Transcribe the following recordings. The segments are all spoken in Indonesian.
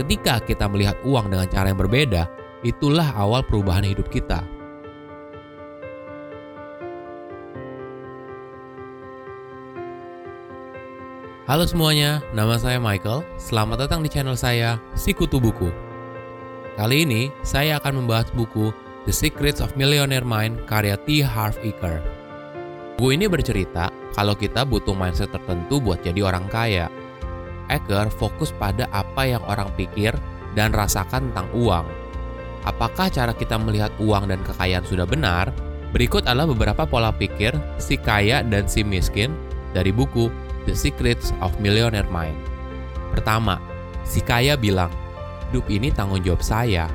Ketika kita melihat uang dengan cara yang berbeda, itulah awal perubahan hidup kita. Halo semuanya, nama saya Michael. Selamat datang di channel saya, Sikutu Buku. Kali ini, saya akan membahas buku The Secrets of Millionaire Mind karya T. Harv Eker. Buku ini bercerita kalau kita butuh mindset tertentu buat jadi orang kaya. Eker fokus pada apa yang orang pikir dan rasakan tentang uang. Apakah cara kita melihat uang dan kekayaan sudah benar? Berikut adalah beberapa pola pikir si kaya dan si miskin dari buku The Secrets of Millionaire Mind. Pertama, si kaya bilang, hidup ini tanggung jawab saya.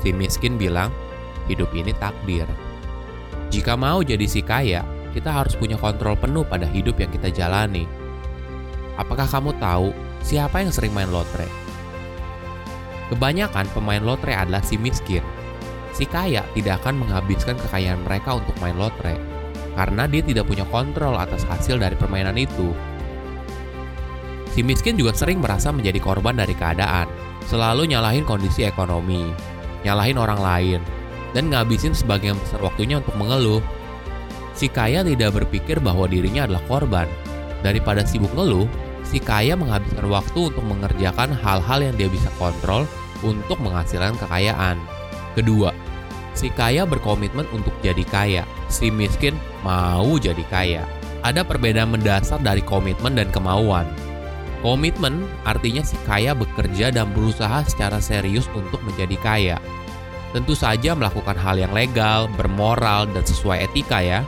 Si miskin bilang, hidup ini takdir. Jika mau jadi si kaya, kita harus punya kontrol penuh pada hidup yang kita jalani. Apakah kamu tahu siapa yang sering main lotre? Kebanyakan pemain lotre adalah si miskin. Si kaya tidak akan menghabiskan kekayaan mereka untuk main lotre, karena dia tidak punya kontrol atas hasil dari permainan itu. Si miskin juga sering merasa menjadi korban dari keadaan, selalu nyalahin kondisi ekonomi, nyalahin orang lain, dan ngabisin sebagian besar waktunya untuk mengeluh. Si kaya tidak berpikir bahwa dirinya adalah korban. Daripada sibuk ngeluh, si kaya menghabiskan waktu untuk mengerjakan hal-hal yang dia bisa kontrol untuk menghasilkan kekayaan. Kedua, si kaya berkomitmen untuk jadi kaya, si miskin mau jadi kaya. Ada perbedaan mendasar dari komitmen dan kemauan. Komitmen artinya si kaya bekerja dan berusaha secara serius untuk menjadi kaya. Tentu saja melakukan hal yang legal, bermoral, dan sesuai etika ya.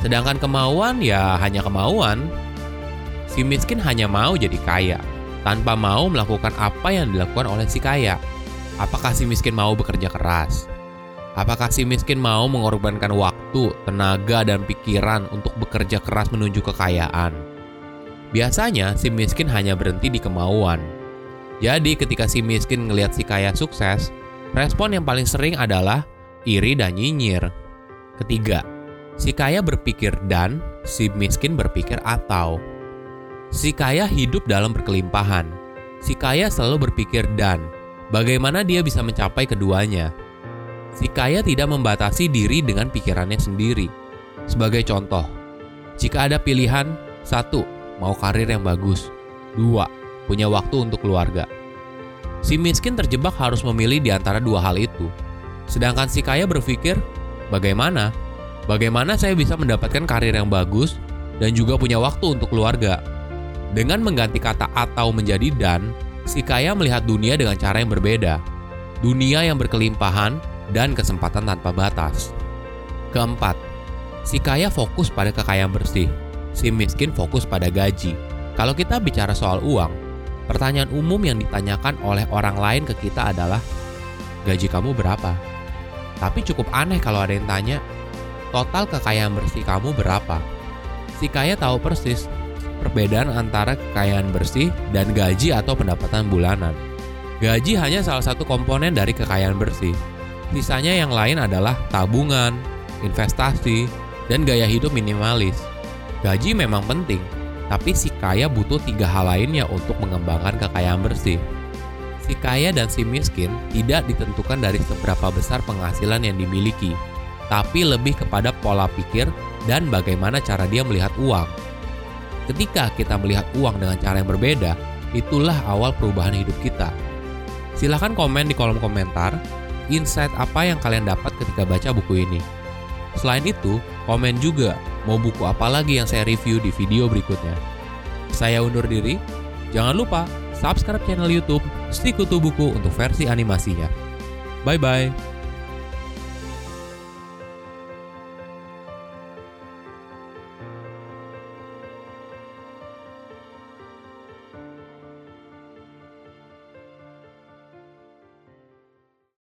Sedangkan kemauan ya hanya kemauan. Si miskin hanya mau jadi kaya, tanpa mau melakukan apa yang dilakukan oleh si kaya. Apakah si miskin mau bekerja keras? Apakah si miskin mau mengorbankan waktu, tenaga, dan pikiran untuk bekerja keras menuju kekayaan? Biasanya si miskin hanya berhenti di kemauan. Jadi ketika si miskin ngelihat si kaya sukses, respon yang paling sering adalah iri dan nyinyir. Ketiga, si kaya berpikir dan, si miskin berpikir atau. Si kaya hidup dalam berkelimpahan. Si kaya selalu berpikir dan, bagaimana dia bisa mencapai keduanya. Si kaya tidak membatasi diri dengan pikirannya sendiri. Sebagai contoh, jika ada pilihan, satu, mau karir yang bagus. Dua, punya waktu untuk keluarga. Si miskin terjebak harus memilih di antara dua hal itu. Sedangkan si kaya berpikir, bagaimana? Bagaimana saya bisa mendapatkan karir yang bagus dan juga punya waktu untuk keluarga? Dengan mengganti kata atau menjadi dan, si kaya melihat dunia dengan cara yang berbeda. Dunia yang berkelimpahan dan kesempatan tanpa batas. Keempat, si kaya fokus pada kekayaan bersih si miskin fokus pada gaji. Kalau kita bicara soal uang, pertanyaan umum yang ditanyakan oleh orang lain ke kita adalah, gaji kamu berapa? Tapi cukup aneh kalau ada yang tanya, total kekayaan bersih kamu berapa? Si kaya tahu persis perbedaan antara kekayaan bersih dan gaji atau pendapatan bulanan. Gaji hanya salah satu komponen dari kekayaan bersih. Sisanya yang lain adalah tabungan, investasi, dan gaya hidup minimalis. Gaji memang penting, tapi si kaya butuh tiga hal lainnya untuk mengembangkan kekayaan bersih. Si kaya dan si miskin tidak ditentukan dari seberapa besar penghasilan yang dimiliki, tapi lebih kepada pola pikir dan bagaimana cara dia melihat uang. Ketika kita melihat uang dengan cara yang berbeda, itulah awal perubahan hidup kita. Silahkan komen di kolom komentar insight apa yang kalian dapat ketika baca buku ini. Selain itu, komen juga mau buku apa lagi yang saya review di video berikutnya. Saya undur diri, jangan lupa subscribe channel YouTube Sikutu Buku untuk versi animasinya. Bye bye.